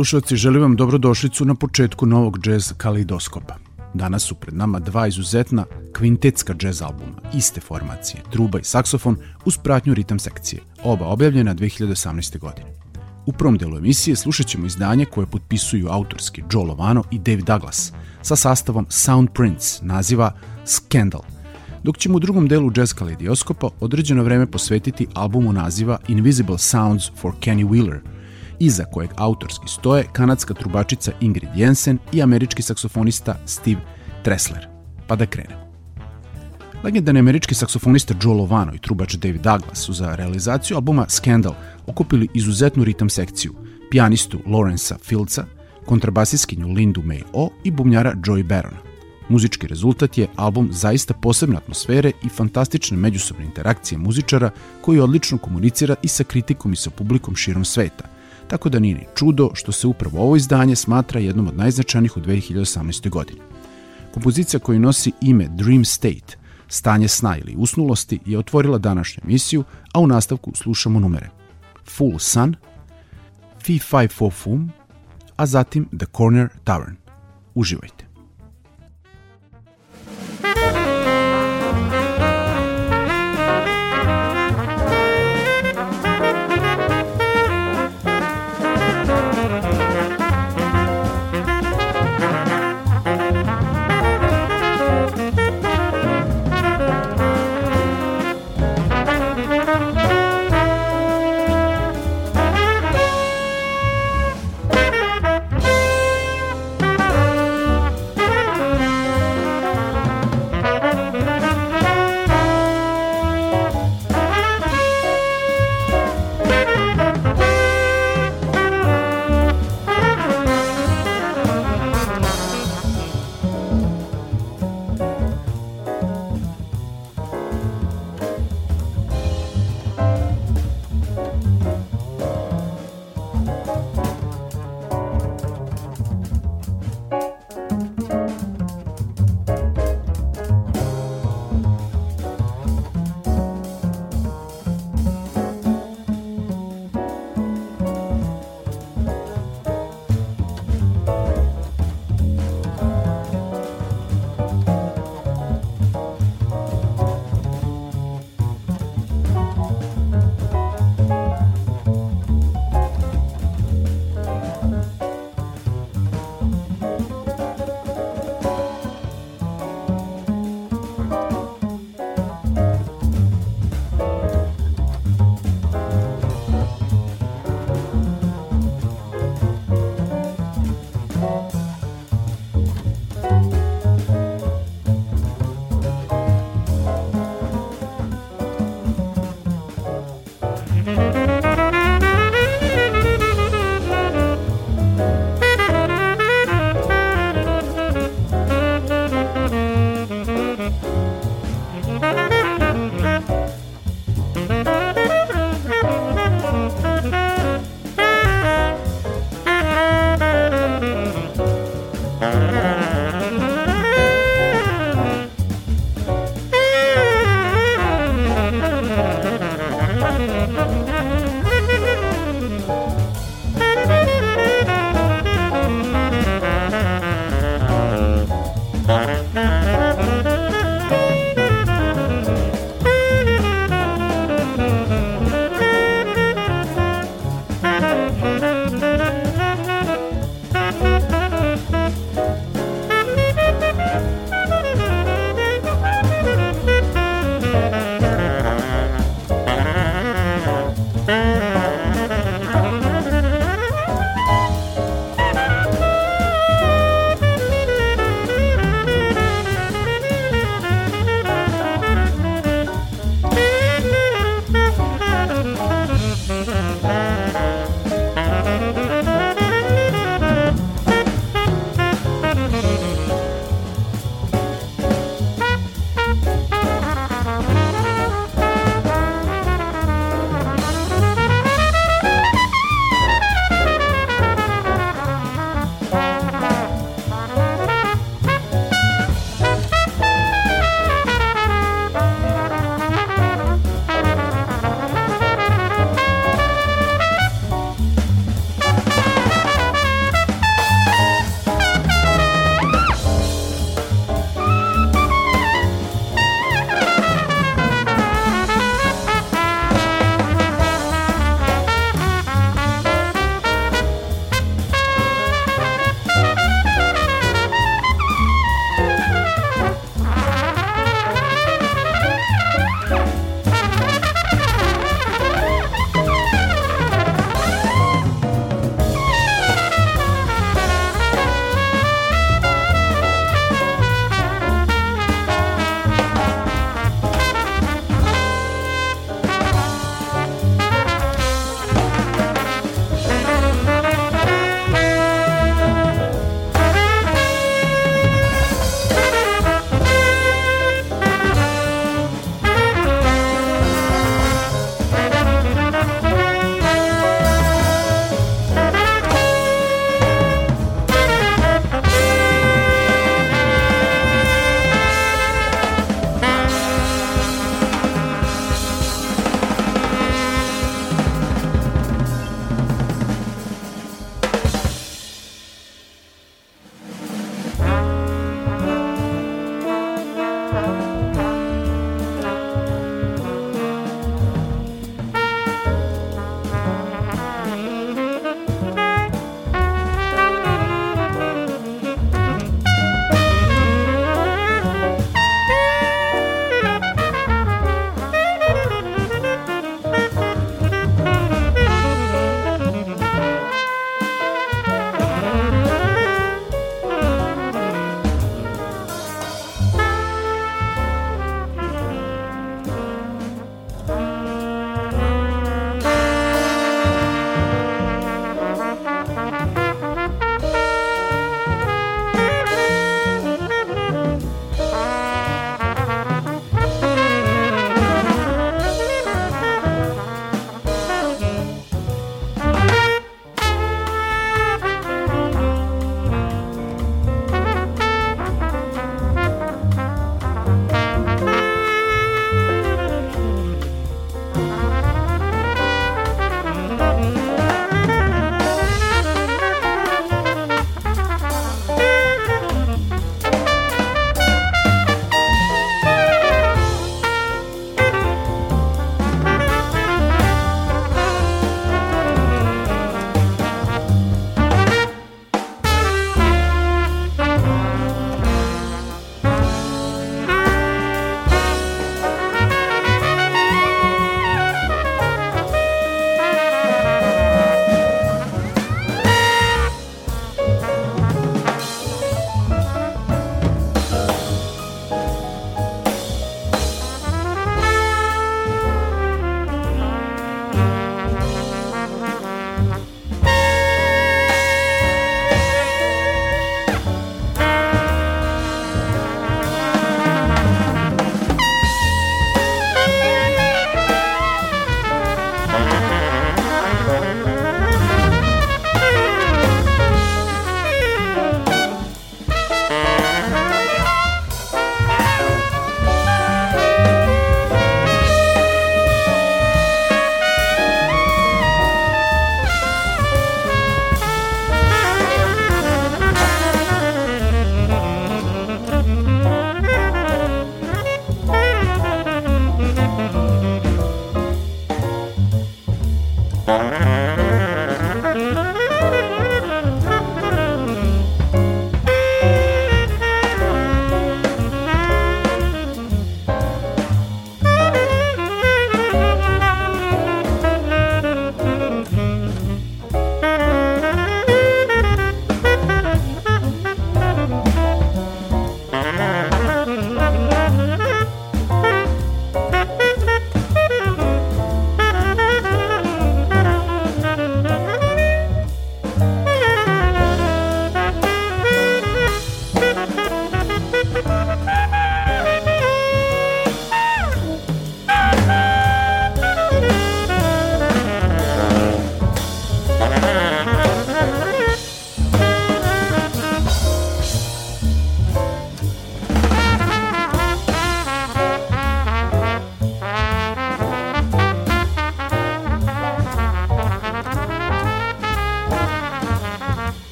slušalci, želim vam dobrodošlicu na početku novog jazz kaleidoskopa. Danas su pred nama dva izuzetna kvintetska džez albuma, iste formacije, truba i saksofon uz pratnju ritam sekcije, oba objavljena 2018. godine. U prvom delu emisije slušat ćemo izdanje koje potpisuju autorski Joe Lovano i Dave Douglas sa sastavom Sound Prince naziva Scandal, dok ćemo u drugom delu jazz kaledioskopa određeno vreme posvetiti albumu naziva Invisible Sounds for Kenny Wheeler – iza kojeg autorski stoje kanadska trubačica Ingrid Jensen i američki saksofonista Steve Tressler. Pa da krenemo. Legendarni američki saksofonista Joe Lovano i trubač David Douglas su za realizaciju albuma Scandal okupili izuzetnu ritam sekciju, pijanistu Lawrencea Fieldsa, kontrabasiskinju Lindu May O i bubnjara Joey Barona. Muzički rezultat je album zaista posebne atmosfere i fantastične međusobne interakcije muzičara koji odlično komunicira i sa kritikom i sa publikom širom sveta – tako da nije ni čudo što se upravo ovo izdanje smatra jednom od najznačajnijih u 2018. godini. Kompozicija koja nosi ime Dream State, stanje sna ili usnulosti, je otvorila današnju emisiju, a u nastavku slušamo numere Full Sun, Fi Fi Fo Fum, a zatim The Corner Tavern. Uživajte!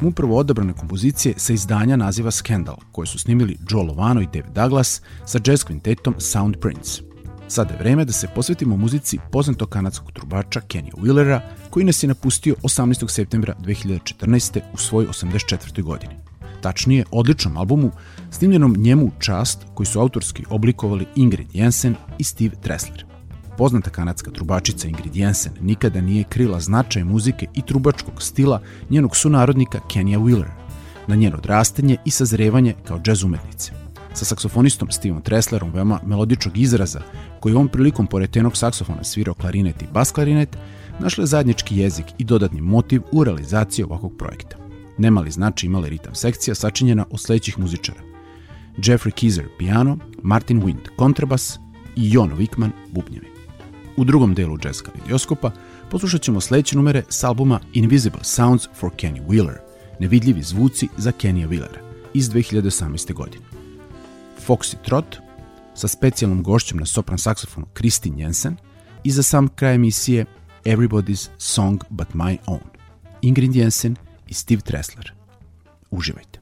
Smo upravo odabrane kompozicije sa izdanja naziva Scandal, koje su snimili Joe Lovano i David Douglas sa jazz kvintetom Sound Prince. Sada je vreme da se posvetimo muzici poznatog kanadskog trubača Kenny Willera, koji nas je napustio 18. septembra 2014. u svojoj 84. godini. Tačnije, odličnom albumu, snimljenom njemu u čast, koji su autorski oblikovali Ingrid Jensen i Steve Tressler. Poznata kanadska trubačica Ingrid Jensen nikada nije krila značaj muzike i trubačkog stila njenog sunarodnika Kenija Willera, na njeno odrastanje i sazrevanje kao džez umetnice. Sa saksofonistom Steveom Tresslerom veoma melodičnog izraza, koji ovom prilikom pored tenog saksofona svirao klarinet i bas klarinet, našle zajednički jezik i dodatni motiv u realizaciji ovakvog projekta. Nemali značaj imala ritam sekcija sačinjena od sledećih muzičara. Jeffrey Kizer piano, Martin Wind kontrabas i Jon Wickman bubnjevi. U drugom delu jazz kalidioskopa poslušat ćemo sledeće numere s albuma Invisible Sounds for Kenny Wheeler, nevidljivi zvuci za Kenija Wheelera iz 2018. godine. Foxy Trot sa specijalnom gošćom na sopran saksofonu Kristin Jensen i za sam kraj emisije Everybody's Song But My Own. Ingrid Jensen i Steve Tressler. Uživajte.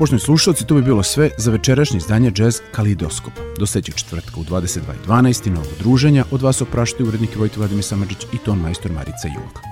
Poštovni slušalci, to bi bilo sve za večerašnje izdanje Jazz Kalidoskop. Do sledećeg četvrtka u 22.12. novog druženja od vas opraštaju urednik Vojte Vladimir Samadžić i ton majstor Marica Jung.